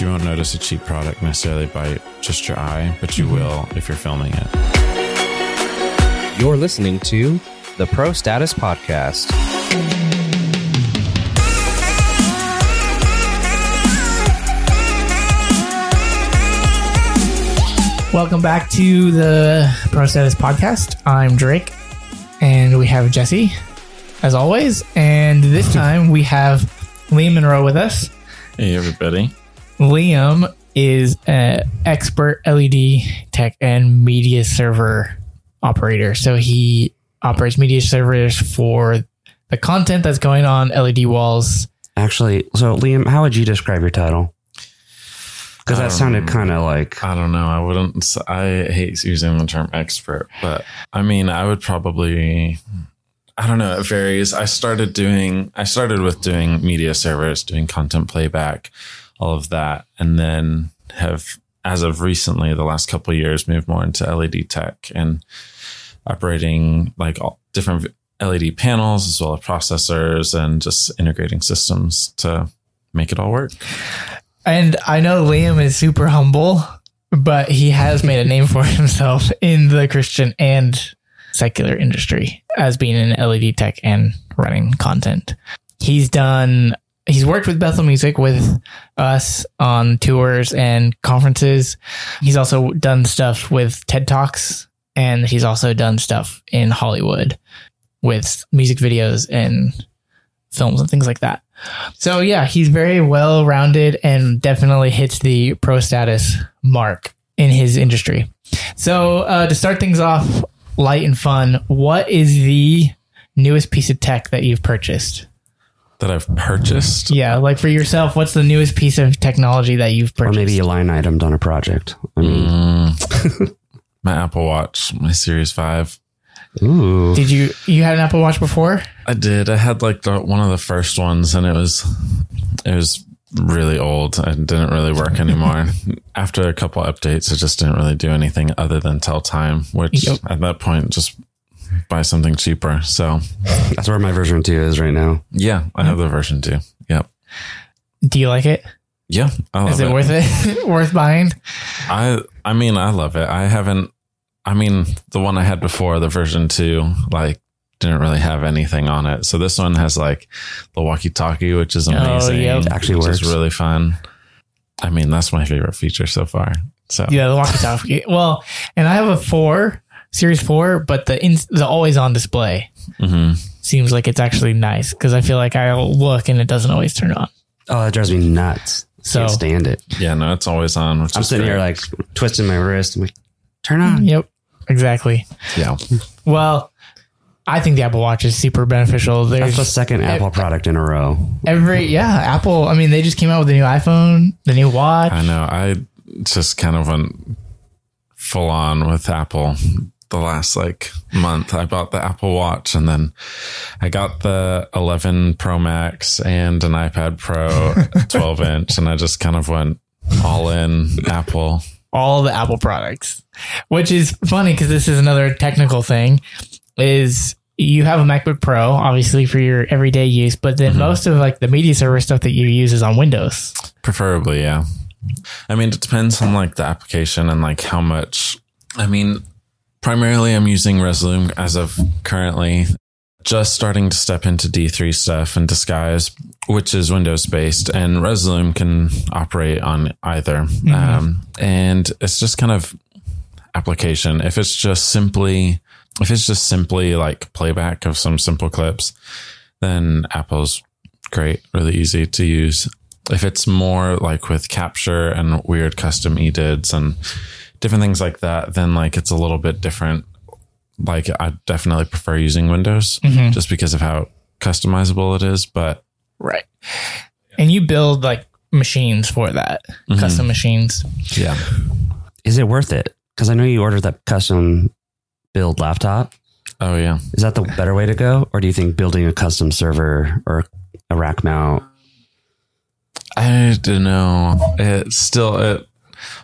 You won't notice a cheap product necessarily by just your eye, but you mm-hmm. will if you're filming it. You're listening to the Pro Status Podcast. Welcome back to the Pro Status Podcast. I'm Drake, and we have Jesse, as always. And this time we have Liam Monroe with us. Hey, everybody. Liam is an expert LED tech and media server operator. So he operates media servers for the content that's going on LED walls. Actually, so Liam, how would you describe your title? Because that Um, sounded kind of like I don't know. I wouldn't, I hate using the term expert, but I mean, I would probably, I don't know. It varies. I started doing, I started with doing media servers, doing content playback, all of that. And then have, as of recently, the last couple years, moved more into LED tech and operating like all different LED panels as well as processors and just integrating systems to make it all work. And I know Liam is super humble, but he has made a name for himself in the Christian and secular industry as being in LED tech and running content. He's done, he's worked with Bethel Music with us on tours and conferences. He's also done stuff with TED Talks and he's also done stuff in Hollywood with music videos and films and things like that. So yeah, he's very well rounded and definitely hits the pro status mark in his industry. So uh, to start things off light and fun, what is the newest piece of tech that you've purchased? That I've purchased. Yeah, like for yourself, what's the newest piece of technology that you've purchased? or maybe a line itemed on a project. I mean, Mm. my Apple Watch, my Series 5. ooh, Did you you had an Apple Watch before? I did. I had like the, one of the first ones and it was it was really old and didn't really work anymore. After a couple updates, it just didn't really do anything other than tell time, which Yep. at that point just buy something cheaper. So, that's where my version two is right now. yeah, I have the version 2. Yep. Do you like it? Yeah, I love Is it, it. worth it? worth buying? I I mean, I love it. I haven't. I mean, the one I had before, the version two, like didn't really have anything on it. So this one has like the walkie-talkie, which is amazing. Oh, yep. Actually which works. is really fun. I mean, that's my favorite feature so far. So Yeah, the walkie-talkie. well, and I have a four, Series four, but the in, the always on display mhm. seems like it's actually nice because I feel like I'll look and it doesn't always turn on. Oh, that drives me nuts. So Can't stand it. yeah, no, it's always on. Which I'm is sitting great. here like twisting my wrist. I'm like, turn on. Yep, exactly. yeah, Well, I think the Apple Watch is super beneficial. That's the second Apple product in a row. every yeah, Apple. I mean, they just came out with the new iPhone, the new watch. I know. I just kind of went full on with Apple the last like month. I bought the Apple Watch and then I got the 11 Pro Max and an iPad Pro 12 inch, and I just kind of went all in Apple. all the Apple products, which is funny because this is another technical thing. Is you have a MacBook Pro, obviously for your everyday use, but then mm-hmm. most of like the media server stuff that you use is on Windows. Preferably, yeah. I mean, it depends on like the application and like how much. I mean, primarily I'm using Resolume as of currently. Just starting to step into D3 stuff and Disguise, which is Windows based, and Resolume can operate on either. Um, and it's just kind of application. If it's just simply, if it's just simply like playback of some simple clips, then Apple's great, really easy to use. If it's more like with capture and weird custom edids and different things like that, then like it's a little bit different. Like I definitely prefer using Windows mm-hmm. just because of how customizable it is. But Right. And you build like machines for that, mm-hmm. custom machines. yeah, Is it worth it? Because I know you ordered that custom build laptop. oh yeah, Is that the better way to go? Or do you think building a custom server or a rack mount? I don't know. It still it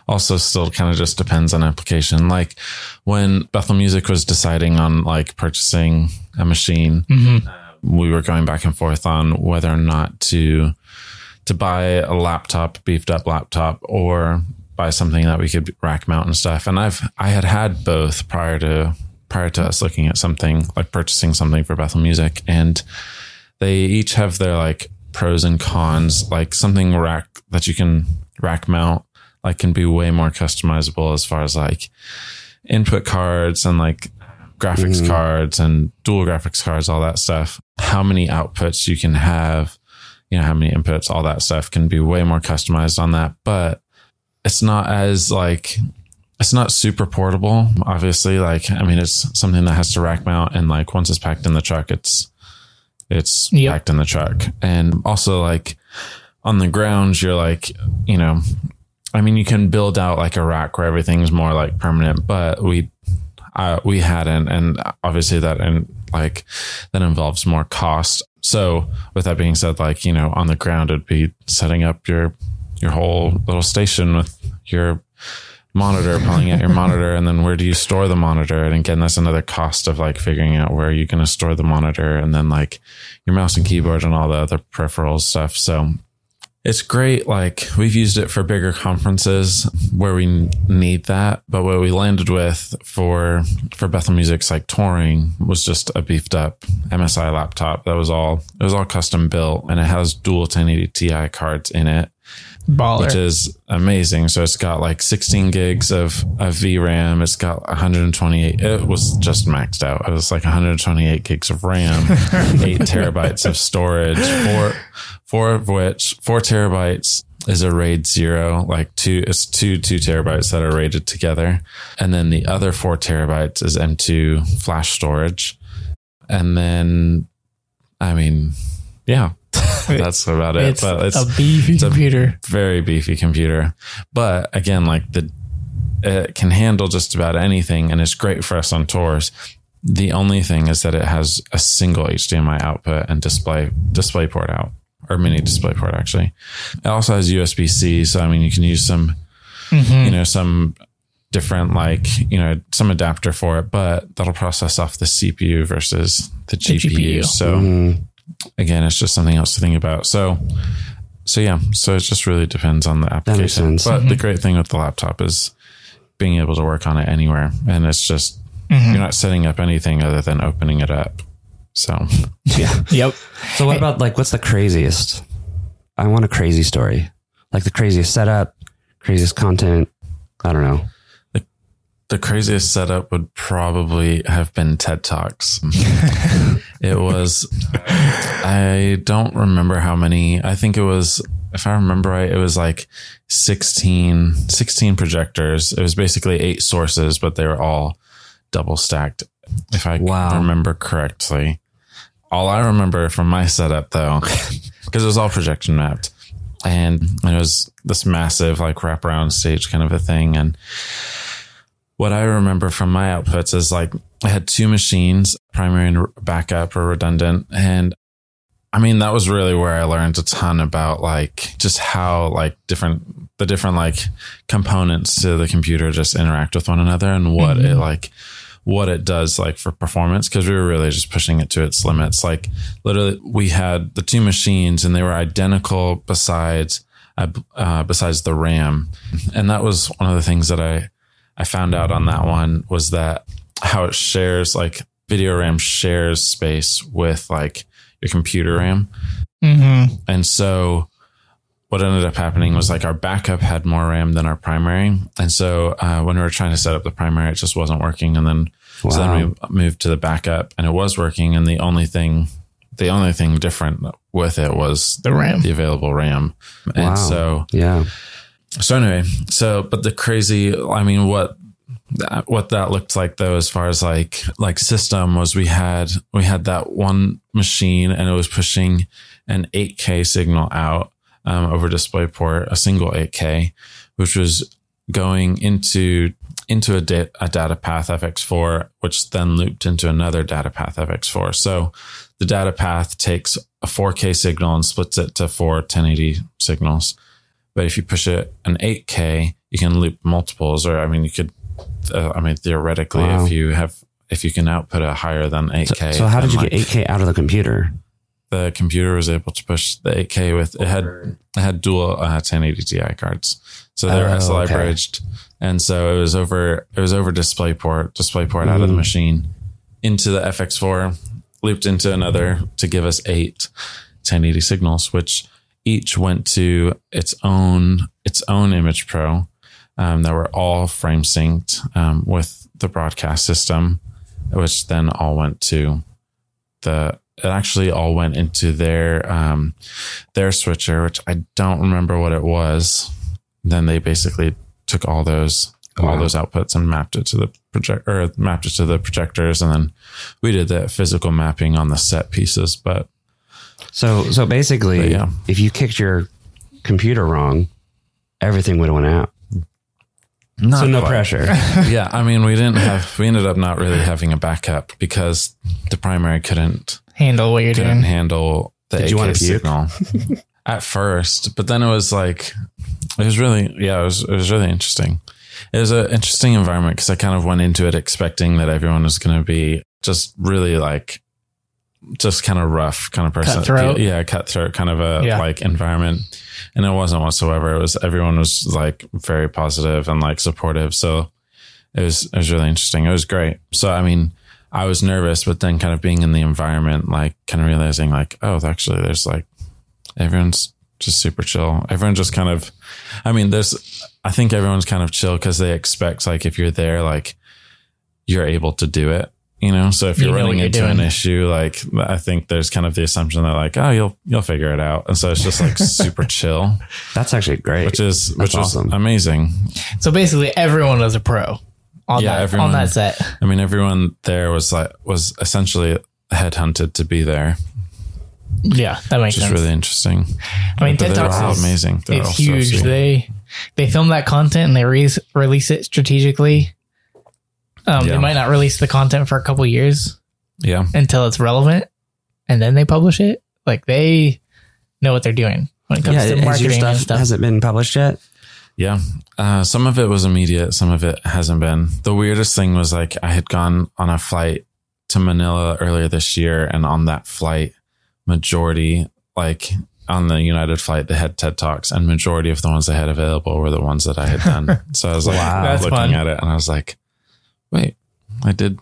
also still kind of just depends on application. Like when Bethel Music was deciding on like purchasing a machine, Mm-hmm. we were going back and forth on whether or not to to buy a laptop, beefed up laptop, or buy something that we could rack mount and stuff. And I've I had had both prior to prior to us looking at something like purchasing something for Bethel Music, and they each have their like pros and cons. Like something rack that you can rack mount like can be way more customizable as far as like input cards and like graphics Mhm. cards and dual graphics cards, all that stuff. How many outputs you can have, you know, how many inputs, all that stuff can be way more customized on that. But it's not as like, it's not super portable, obviously. Like, I mean, it's something that has to rack mount and like once it's packed in the truck, it's, it's Yep. packed in the truck. And also like on the ground, you're like, you know, I mean, you can build out like a rack where everything's more like permanent, but we, uh, we hadn't, and obviously that and like that involves more cost. So with that being said, like you know, on the ground, it'd be setting up your your whole little station with your monitor, pulling out your monitor, and then where do you store the monitor? And again, that's another cost of like figuring out where you're going to store the monitor, and then like your mouse and keyboard and all the other peripherals stuff. So it's great. Like we've used it for bigger conferences where we need that. But what we landed with for, for Bethel Music's like touring was just a beefed up MSI laptop. That was all, it was all custom built and it has dual 1080 Ti cards in it, Baller. which is amazing. So it's got like 16 gigs of, of VRAM. It's got 128. It was just maxed out. It was like 128 gigs of RAM, eight terabytes of storage, four, four of which four terabytes is a RAID zero, like two, it's two, two terabytes that are RAIDed together. And then the other four terabytes is M2 flash storage. And then, I mean, yeah, that's about it. it's, but it's a beefy it's a- computer. very beefy computer. But again, like the it can handle just about anything and it's great for us on tours. The only thing is that it has a single HDMI output and display display port out or mini display port actually. It also has USB C, so I mean you can use some Mhm. you know some different like you know some adapter for it, but that'll process off the CPU versus the GPU. GPU. So Mhm. Again, it's just something else to think about. So, so yeah, so it just really depends on the makes application. sense. But the great thing with the laptop is being able to work on it anywhere, and it's just Mhm. you're not setting up anything other than opening it up. So, yeah, Yep. So what about like what's the craziest? I want a crazy story. Like the craziest setup, craziest content. I don't know. the craziest setup would probably have been TED Talks. it was, I don't remember how many. I think it was, if I remember right, it was like 16, 16 projectors. It was basically eight sources, but they were all double stacked. If I Wow. remember correctly. All I remember from my setup though, because it was all projection mapped and it was this massive like wraparound stage kind of a thing. And what I remember from my outputs is like I had two machines, primary and backup or redundant. And I mean, that was really where I learned a ton about like just how like different, the different like components to the computer just interact with one another and what it like, what it does like for performance. Cause we were really just pushing it to its limits. Like literally we had the two machines and they were identical besides, uh, uh, besides the RAM. And that was one of the things that I, I found out on that one was that how it shares like video RAM shares space with like your computer RAM. Mm-hmm. And so what ended up happening was like our backup had more RAM than our primary. And so uh, when we were trying to set up the primary, it just wasn't working. And then so then we moved to the backup and it was working. And the only thing, the only thing different with it was The RAM. the available RAM. And Wow. so Yeah. so anyway, so but the crazy, I mean, what that, what that looked like though, as far as like like system was, we had we had that one machine and it was pushing an 8K signal out um, over DisplayPort, a single 8K, which was going into into a, da- a Datapath FX4, which then looped into another Datapath FX4. So the Datapath takes a 4K signal and splits it to four 1080 signals. But if you push it an 8K, you can loop multiples, or I mean, you could, uh, I mean, theoretically, Wow. if you have, if you can output a higher than 8K. So how did then, you get 8K out of the computer? the computer was able to push the 8K with it had it had dual uh, 1080 Ti cards, so they were Oh, SLI okay. bridged, and so it was over it was over DisplayPort DisplayPort out of the Mhm. machine into the FX4, looped into another to give us eight 1080 signals, which each went to its own its own ImagePRO um, that were all frame synced um, with the broadcast system, which then all went to the. It actually all went into their um, their switcher, which I don't remember what it was. Then they basically took all those all those outputs and mapped it to the project or mapped it to the projectors, and then we did the physical mapping on the set pieces. But So so basically, yeah. if you kicked your computer wrong, everything would have went out. Not so no quite. pressure. yeah, I mean, we didn't have. We ended up not really having a backup because the primary couldn't Handle what you're couldn't doing. handle the Did you wanna signal at first, but then it was like it was really yeah, it was it was really interesting. It was an interesting environment because I kind of went into it expecting that everyone was going to be just really like just kind of rough kind of person. Cutthroat. Yeah, cutthroat kind of a Yeah. like environment. And it wasn't whatsoever. It was everyone was like very positive and like supportive. So it was it was really interesting. It was great. So I mean, I was nervous, but then kind of being in the environment, like kind of realizing like, oh, actually there's like everyone's just super chill. Everyone just kind of I mean, there's I think everyone's kind of chill because they expect like if you're there, like you're able to do it. You know, so if You you're know what running you're into an issue, like I think there's kind of the assumption that like, oh, you'll you'll figure it out, and so it's just like super chill, That's actually great. which is which is awesome. amazing. So basically, everyone was a pro on Yeah, that everyone- on that set. I mean, everyone there was like was essentially headhunted to be there, Yeah, that makes which is really interesting. I mean, But TED they were Talks all is, amazing. they're all it's so huge. sweet. they they film that content and they re- release it strategically. Um, Yeah. They might not release the content for a couple years Yeah, until it's relevant, and then they publish it. Like they know what they're doing when it comes yeah, to has your marketing stuff, and stuff. hasn't been published yet. yeah. Uh, some of it was immediate. Some of it hasn't been. The weirdest thing was like I had gone on a flight to Manila earlier this year, and on that flight, majority like on the United flight, they had TED talks, and majority of the ones they had available were the ones that I had done. so I was like Wow. Looking fun. at it, and I was like, wait, I did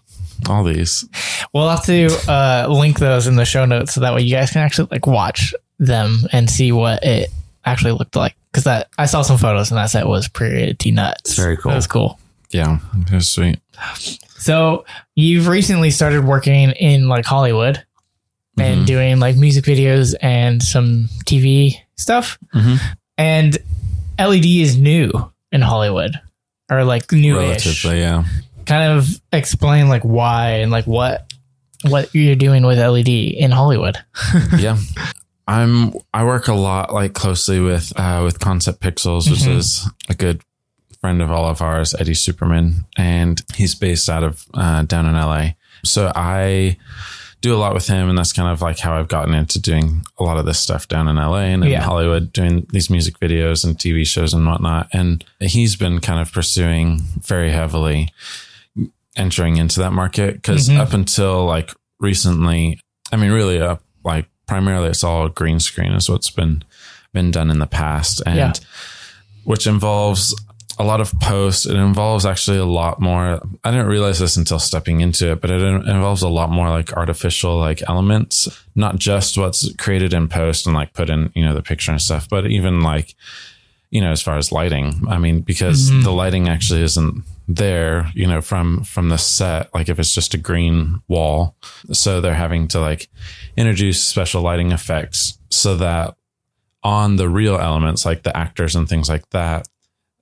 all these. We'll have to uh, link those in the show notes so that way you guys can actually like watch them and see what it actually looked like. Because that I saw some photos and that set was pretty nuts. Very cool. That was cool. Yeah, it was sweet. So you've recently started working in like Hollywood and Mhm. doing like music videos and some TV stuff. Mhm. And LED is new in Hollywood or like new-ish. Relatively, yeah. Kind of explain like why and like what what you're doing with LED in Hollywood. yeah i'm i work a lot like closely with uh with concept pixels which Mhm. is a good friend of all of ours eddie superman and he's based out of uh down in la so i do a lot with him and that's kind of like how i've gotten into doing a lot of this stuff down in la and in Yeah. hollywood doing these music videos and tv shows and whatnot and he's been kind of pursuing very heavily entering into that market because Mhm. up until like recently i mean really up like primarily it's all green screen is what's been been done in the past and Yeah. which involves a lot of post it involves actually a lot more i didn't realize this until stepping into it but it involves a lot more like artificial like elements not just what's created in post and like put in you know the picture and stuff but even like you know as far as lighting i mean because Mhm. the lighting actually isn't there you know from from the set like if it's just a green wall. So they're having to like introduce special lighting effects so that on the real elements like the actors and things like that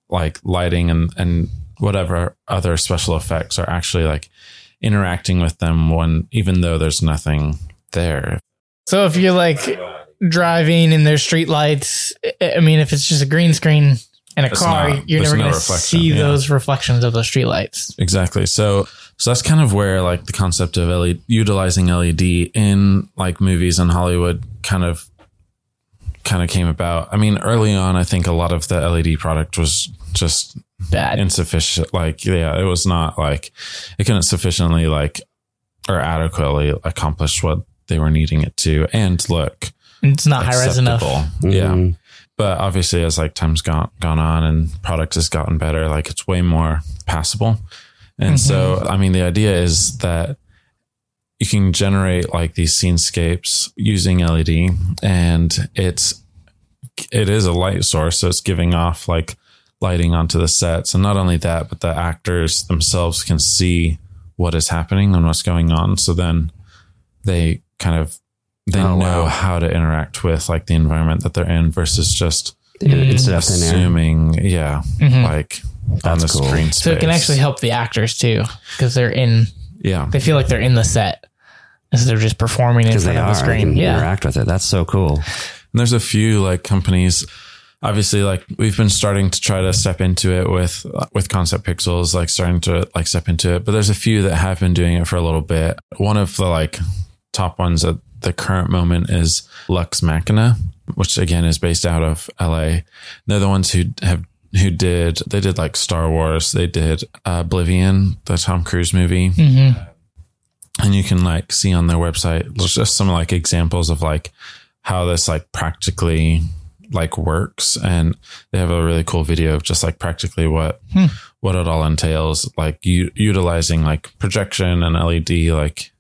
like lighting and and whatever other special effects are actually like interacting with them when even though there's nothing there. So if you're like driving and there's street lights, I I mean, if it's just a green screen and a It's car, not- you're never no going to see yeah. those reflections of those streetlights. Exactly. So so that's kind of where like the concept of LED, utilizing LED in like movies in Hollywood kind of kind of came about. I mean, early on, I think a lot of the LED product was just Bad. insufficient. Like, yeah, it was not like it couldn't sufficiently like or adequately accomplish what they were needing it to and look It's not high res enough. acceptable. Yeah. Mhm. But obviously, as like time's gone gone on and product has gotten better, like it's way more passable. And so, I mean, the idea is that you can generate like these scenescapes using LED, and it's it is a light source, so it's giving off like lighting onto the sets, and not only that, but the actors themselves can see what is happening and what's going on. So then they kind of they Oh, know wow. how to interact with like the environment that they're in versus just Instead of thin air. assuming, yeah, like on the cool. screen. Mm-hmm. So it can actually help the actors too, because they're in. yeah, They feel like they're in the set instead of just performing in Because front they of are. the I screen. can Yeah. interact with it. That's so cool. And there's a few like companies. Obviously, like we've been starting to try to step into it with with Concept Pixels, like starting to like step into it. But there's a few that have been doing it for a little bit. One of the like top ones at the current moment is Lux Machina, which again is based out of LA. They're the ones who have who did they did like Star Wars, they did Oblivion, the Tom Cruise movie Mm-hmm. and you can like see on their website there's just some like examples of like how this like practically like works and they have a really cool video of just like practically what what it all entails like u- utilizing like projection and led like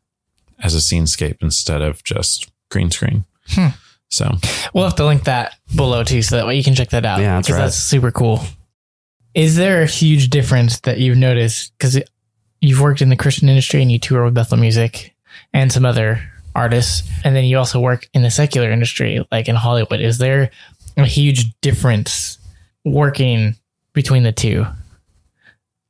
as a scenescape instead of just green screen hmm. so We'll have to link that below too, so that way you can check that out. Yeah, that's 'cause right. That's super cool. Is there a huge difference that you've noticed? Because you've worked in the Christian industry and you tour with Bethel Music and some other artists, and then you also work in the secular industry, like in Hollywood. Is there a huge difference working between the two?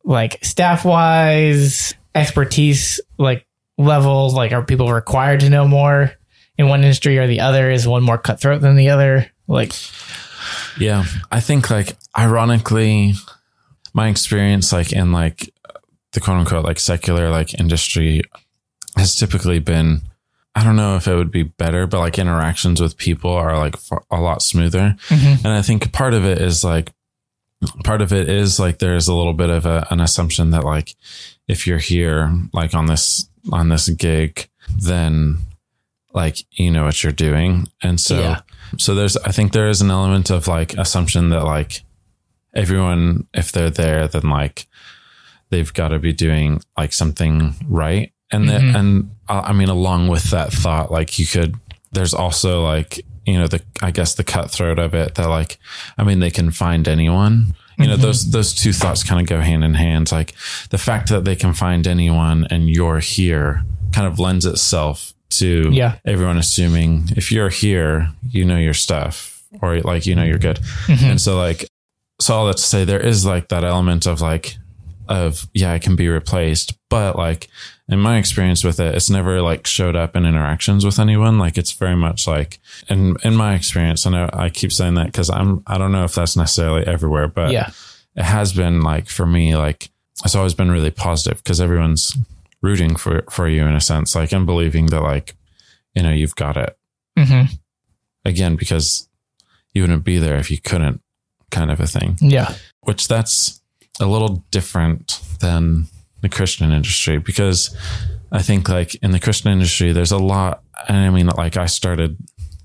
Like staff wise, expertise, like levels, like are people required to know more? in one industry or the other? Is one more cutthroat than the other? Like, Yeah, I think like ironically, my experience like in like the quote unquote like secular like industry has typically been. I don't know if it would be better, but like interactions with people are like a lot smoother. Mm-hmm. And I think part of it is like, part of it is like there's a little bit of a, an assumption that like if you're here like on this on this gig, then like you know what you're doing, and so Yeah. so there's I think there is an element of like assumption that like everyone if they're there then like they've got to be doing like something right and the, Mhm. and uh, I mean along with that thought like you could there's also like you know the I guess the cutthroat of it that like I mean they can find anyone you know mm-hmm. those those two thoughts kind of go hand in hand. Like the fact that they can find anyone and you're here kind of lends itself to Yeah. everyone assuming if you're here you know your stuff or like you know you're good. Mm-hmm. And so like so all that to say there is like that element of like of yeah it can be replaced but like in my experience with it it's never like showed up in interactions with anyone. Like it's very much like in in my experience i know i keep saying that because i'm i don't know if that's necessarily everywhere but yeah, it has been like for me like it's always been really positive because everyone's rooting for for you in a sense. Like and believing that like you know you've got it. Hmm again because you wouldn't be there if you couldn't kind of a thing. Yeah, which that's a little different than the Christian industry because I think like in the Christian industry, there's a lot. And I mean, like I started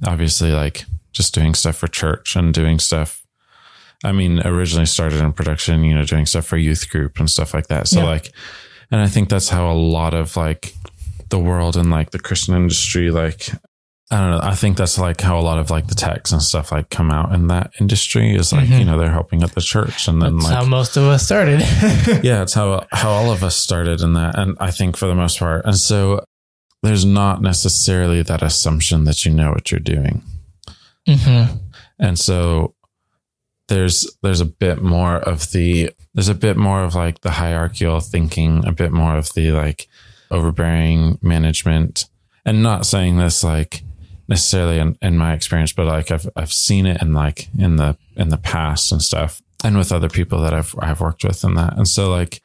obviously like just doing stuff for church and doing stuff. I mean, originally started in production, you know, doing stuff for youth group and stuff like that. So Yeah. like, and I think that's how a lot of like the world and like the Christian industry, like, I don't know. I think that's like how a lot of like the techs and stuff like come out in that industry is like, you know, they're helping at the church and then that's like, how most of us started. yeah, it's how how all of us started in that, and I think for the most part, and so there's not necessarily that assumption that you know what you're doing, hmm and so there's there's a bit more of the there's a bit more of like the hierarchical thinking, a bit more of the like overbearing management, and not saying this like necessarily in, in my experience, but like I've I've seen it in like in the in the past and stuff, and with other people that I've I've worked with and that, and so like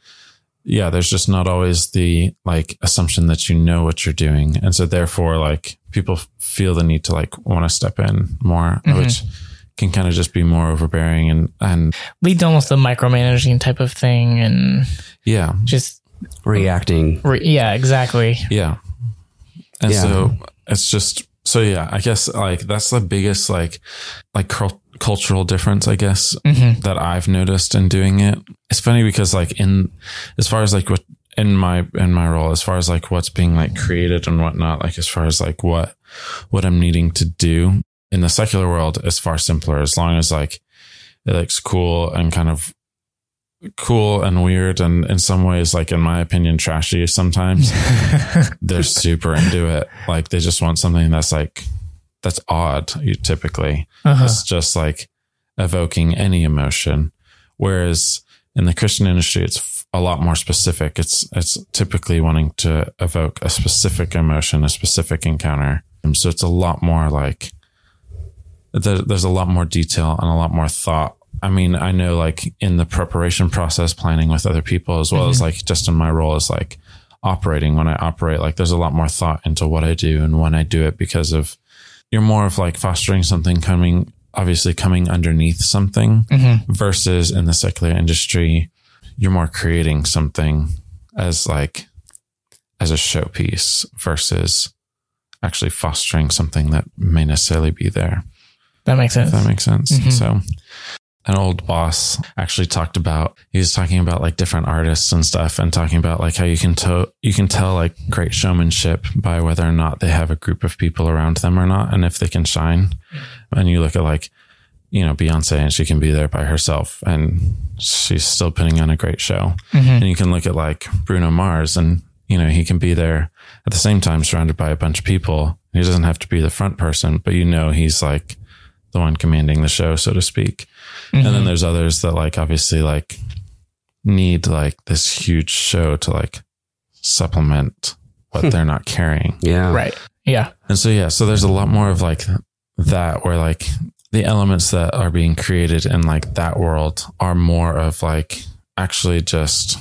yeah, there's just not always the like assumption that you know what you're doing, and so therefore like people feel the need to like want to step in more, mm-hmm. which can kind of just be more overbearing and and Leads almost a micromanaging type of thing, and yeah just Reacting. re- yeah, exactly. yeah and Yeah. so it's just so yeah. I guess like that's the biggest like like cul- cultural difference. I guess Mhm. that I've noticed in doing it. It's funny because like in as far as like what in my in my role, as far as like what's being like created and whatnot, like as far as like what what I'm needing to do in the secular world is far simpler. As long as like it looks cool and kind of cool and weird and in some ways like in my opinion trashy sometimes. They're super into it. Like they just want something that's like that's odd you typically. Uh-huh. it's just like evoking any emotion. Whereas in the christian industry it's a lot more specific. It's it's typically wanting to evoke a specific emotion a specific encounter. And so it's a lot more like there, there's a lot more detail and a lot more thought i mean i know like in the preparation process planning with other people as well as like just in my role as like operating when i operate like there's a lot more thought into what i do and when i do it because of you're more of like fostering something coming obviously coming underneath something Mhm. versus in the secular industry you're more creating something as like as a showpiece versus actually fostering something that may necessarily be there That makes sense. if that makes sense. Mhm. So, an old boss actually talked about he was talking about like different artists and stuff, and talking about like how you can tell you can tell like great showmanship by whether or not they have a group of people around them or not, and if they can shine. And you look at like you know Beyonce, and she can be there by herself, and she's still putting on a great show. Mhm. And you can look at like Bruno Mars, and you know he can be there at the same time surrounded by a bunch of people. He doesn't have to be the front person, but you know he's like the one commanding the show, so to speak. And then there's others that like obviously like need like this huge show to like supplement what they're not carrying. Yeah. Right. Yeah. And so yeah, so there's a lot more of like that where like the elements that are being created in like that world are more of like actually just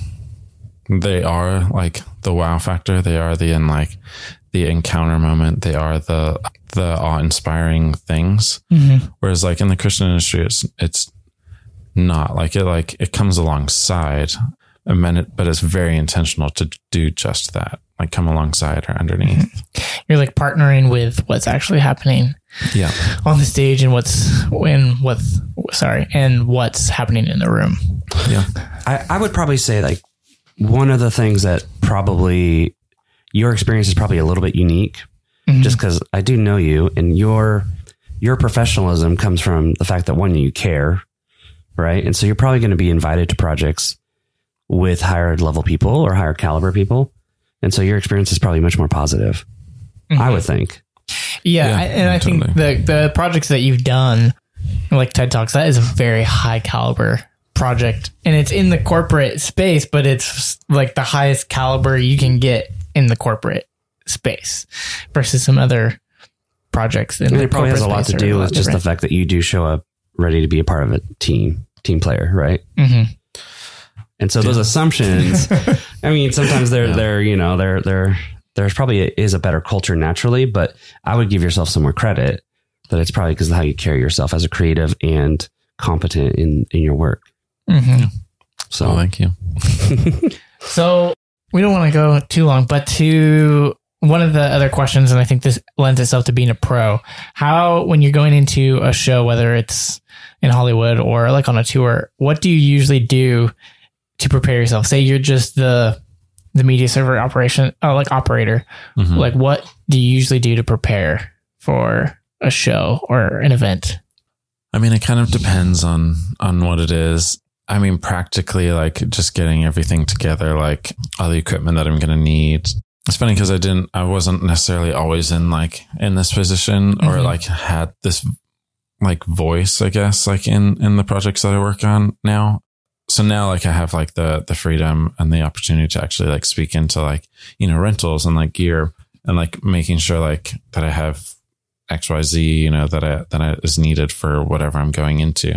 they are like the wow factor. They are the in like the encounter moment. They are the the awe inspiring things. Mhm. Whereas like in the Christian industry, it's it's not like it like it comes alongside a minute, but it's very intentional to do just that. Like come alongside or underneath. You're like partnering with what's actually happening Yeah. on the stage and what's when what's sorry and what's happening in the room. Yeah. I, I would probably say like one of the things that probably your experience is probably a little bit unique Mhm. just because I do know you and your your professionalism comes from the fact that one you care, right? And so you're probably going to be invited to projects with higher level people or higher caliber people. And so your experience is probably much more positive. I mm-hmm. would think. Yeah, Yeah, I, and I think totally. the the projects that you've done, like TED Talks, that is a very high caliber project, and it's in the corporate space, but it's like the highest caliber you can get in the corporate space versus some other projects. In And the it probably has a lot to do with lot just the fact that you do show up ready to be a part of a team, team player, right? Mhm. And so those assumptions, I mean, sometimes they're they're you know they're they're there's probably is a better culture naturally, but I would give yourself some more credit that it's probably because of how you carry yourself as a creative and competent in in your work. Mhm. So Oh, thank you. So we don't want to go too long, but to one of the other questions, and I think this lends itself to being a pro. How, when you're going into a show, whether it's in Hollywood or like on a tour, what do you usually do to prepare yourself? Say you're just the the media server operation, uh, like operator. Mhm. Like, what do you usually do to prepare for a show or an event? I mean, it kind of depends on on what it is. I mean, practically, like just getting everything together, like all the equipment that I'm going to need. It's funny because I didn't, I wasn't necessarily always in like in this position or Mhm. like had this like voice, I guess, like in in the projects that I work on now. So now, like, I have like the the freedom and the opportunity to actually like speak into like you know rentals and like gear and like making sure like that I have X Y Z, you know, that I that I, is needed for whatever I'm going into.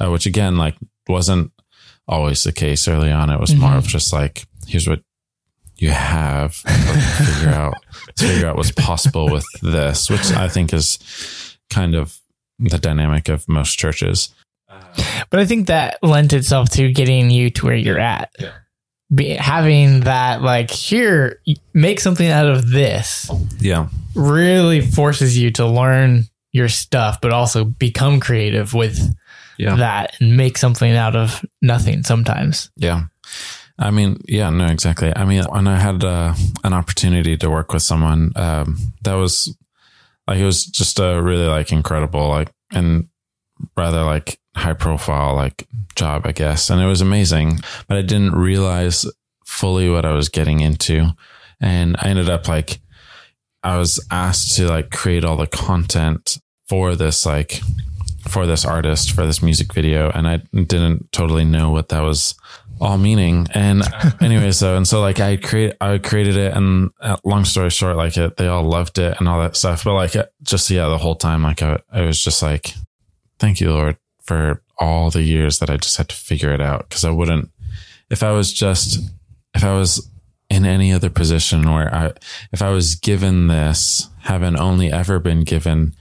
Uh, which again, like, wasn't always the case early on. It was more Mhm. of just like, here's what you have. Let's figure out let's figure out what's possible with this, which I think is kind of the dynamic of most churches. But I think that lent itself to getting you to where you're at. be, having that like here make something out of this Yeah. really forces you to learn your stuff but also become creative with Yeah. that and make something out of nothing sometimes Yeah. I mean, yeah, no, exactly. I mean, when I had uh, an opportunity to work with someone, um, that was like, it was just a really like incredible, like, and rather like high profile, like job, I guess. And it was amazing, but I didn't realize fully what I was getting into. And I ended up like, I was asked to like create all the content for this, like, for this artist, for this music video. And I didn't totally know what that was all meaning. And anyway, so and so like I create I created it, and uh, long story short, like it, they all loved it and all that stuff. But like uh, just yeah, the whole time, like I, I was just like, thank you, Lord, for all the years that I just had to figure it out because I wouldn't if I was just if I was in any other position where I if I was given this, having only ever been given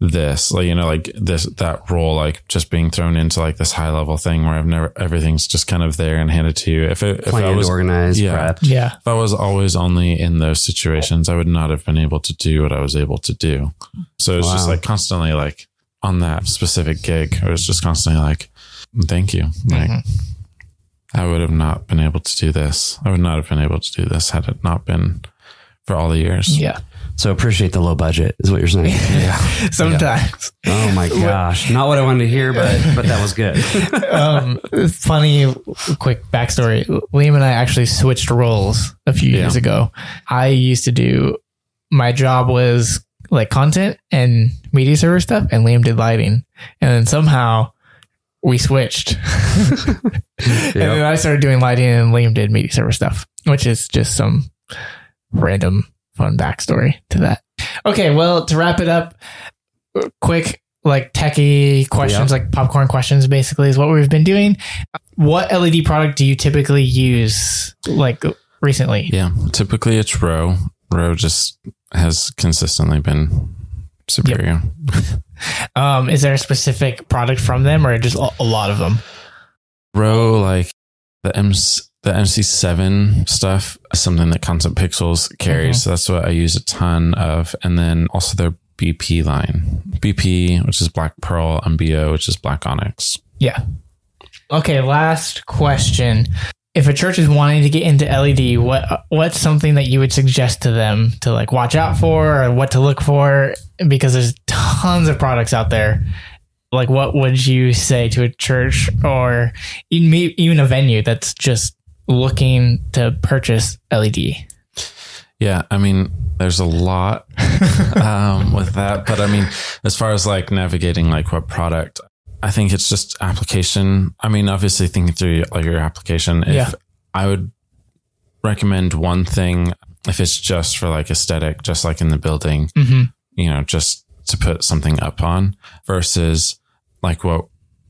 this like you know like this that role like just being thrown into like this high level thing where i've never everything's just kind of there and handed to you. If it if i was organized, yeah. prepped. yeah. If i was always only in those situations i would not have been able to do what i was able to do. So it was just like constantly like on that specific gig it was just constantly like thank you. Like mm-hmm. i would have not been able to do this. I would not have been able to do this had it not been for all the years. Yeah So appreciate the low budget is what you're saying. Yeah. Sometimes oh my gosh. Not what I wanted to hear, but but that was good. um, funny quick backstory. Liam and I actually switched roles a few years Yeah. ago. I used to do my job was like content and media server stuff, and Liam did lighting. And then somehow we switched. And then I started doing lighting, and Liam did media server stuff, which is just some random fun backstory to that. Okay, well, to wrap it up, quick like techie questions, like popcorn questions, basically is what we've been doing. What LED product do you typically use, like recently? Yeah, typically it's ROE. ROE just has consistently been superior. Um, is there a specific product from them, or just a a lot of them? ROE, like the M the MC7 stuff, is something that Concept Pixels carries. Mhm. So that's what I use a ton of. And then also their BP line, BP, which is Black Pearl, and BO, which is Black Onyx. Yeah. Okay, last question. If a church is wanting to get into LED, what what's something that you would suggest to them to like watch out for or what to look for? Because there's tons of products out there. Like, what would you say to a church or even even a venue that's just looking to purchase LED? Yeah, I mean, there's a lot um, with that, but I mean, as far as like navigating like what product, I think it's just application. I mean, obviously thinking through like your application. If Yeah. I would recommend one thing, if it's just for like aesthetic, just like in the building, hmm you know, just to put something up on versus like what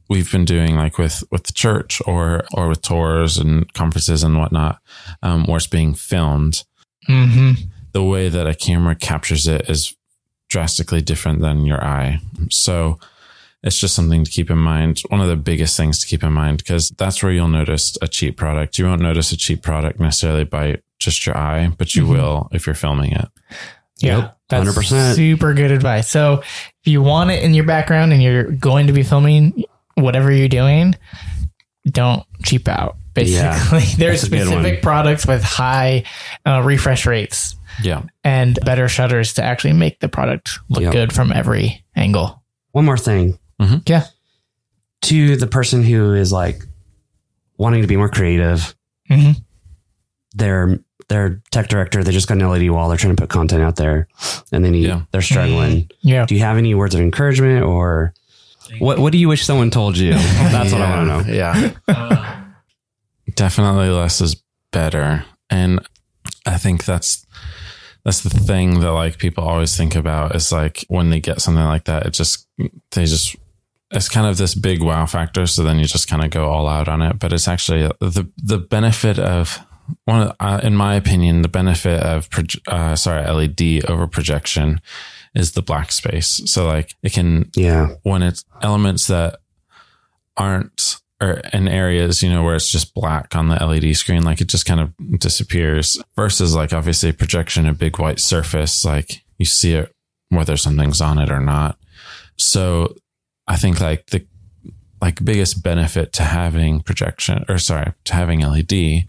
we've been doing like with with the church or or with tours and conferences and whatnot, um, where it's being filmed hmm the way that a camera captures it is drastically different than your eye. So it's just something to keep in mind. One of the biggest things to keep in mind, because that's where you'll notice a cheap product. You won't notice a cheap product necessarily by just your eye, but you Mhm. will if you're filming it. Yeah, Yep, that's 100%. super good advice. So if you want it in your background and you're going to be filming whatever you're doing, don't cheap out. Basically, there's that's a good specific products with high uh, refresh rates Yeah. and better shutters to actually make the product look Yep. good from every angle. One more thing. Mhm. Yeah. To the person who is like wanting to be more creative, hmm their their tech director, they just got an LED wall, they're trying to put content out there and they need Yeah. they're struggling. Yeah. Do you have any words of encouragement or what what do you wish someone told you? That's what I want to know. Yeah. Definitely less is better. And I think that's that's the thing that like people always think about is like when they get something like that, it just they just it's kind of this big wow factor. So then you just kind of go all out on it. But it's actually the the benefit of one of, uh, in my opinion, the benefit of proj- uh, sorry LED over projection is the black space. So like it can Yeah. when it's elements that aren't or in areas, you know, where it's just black on the LED screen, like it just kind of disappears versus like obviously projection, a big white surface, like you see it whether something's on it or not. So I think like the like biggest benefit to having projection or sorry, to having LED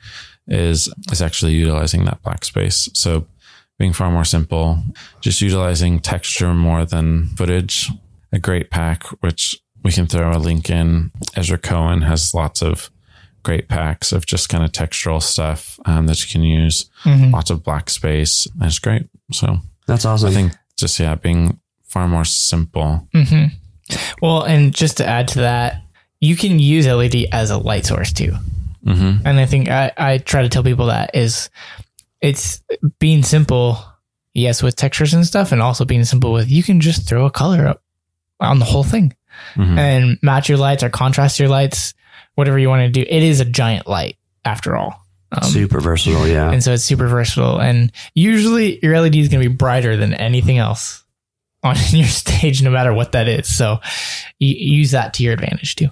is is actually utilizing that black space. So being far more simple, just utilizing texture more than footage. A great pack, which we can throw a link in. Ezra Cohen has lots of great packs of just kind of textural stuff um, that you can use. Mhm. Lots of black space. And it's great. So That's awesome. I think just yeah, being far more simple. hmm Well, and just to add to that, you can use LED as a light source too. hmm And I think I, I try to tell people that is it's being simple, yes, with textures and stuff, and also being simple with you can just throw a color up on the whole thing hmm and match your lights or contrast your lights, whatever you want to do. It is a giant light after all. Um, Super versatile. Yeah. and so it's super versatile. And usually your LED is going to be brighter than anything else on your stage, no matter what that is. So you use that to your advantage too.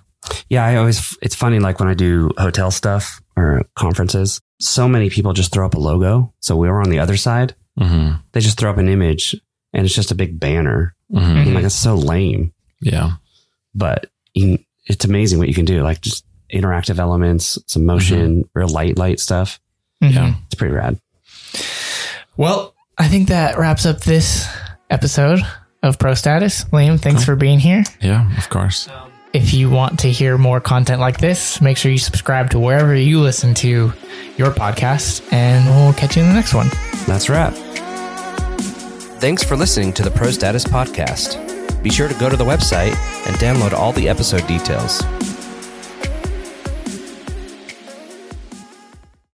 Yeah, I always, it's funny, like when I do hotel stuff or conferences, so many people just throw up a logo. So we were on the other side. hmm They just throw up an image and it's just a big banner. hmm I'm like, it's so lame, Yeah. but you, it's amazing what you can do. Like just interactive elements, some motion, real light, light stuff. Yeah. It's pretty rad. Well, I think that wraps up this episode of Pro Status. Liam, thanks for being here. Yeah. Of course. If you want to hear more content like this, make sure you subscribe to wherever you listen to your podcast, and we'll catch you in the next one. That's wrap. Thanks for listening to the Pro Status Podcast. Be sure to go to the website and download all the episode details.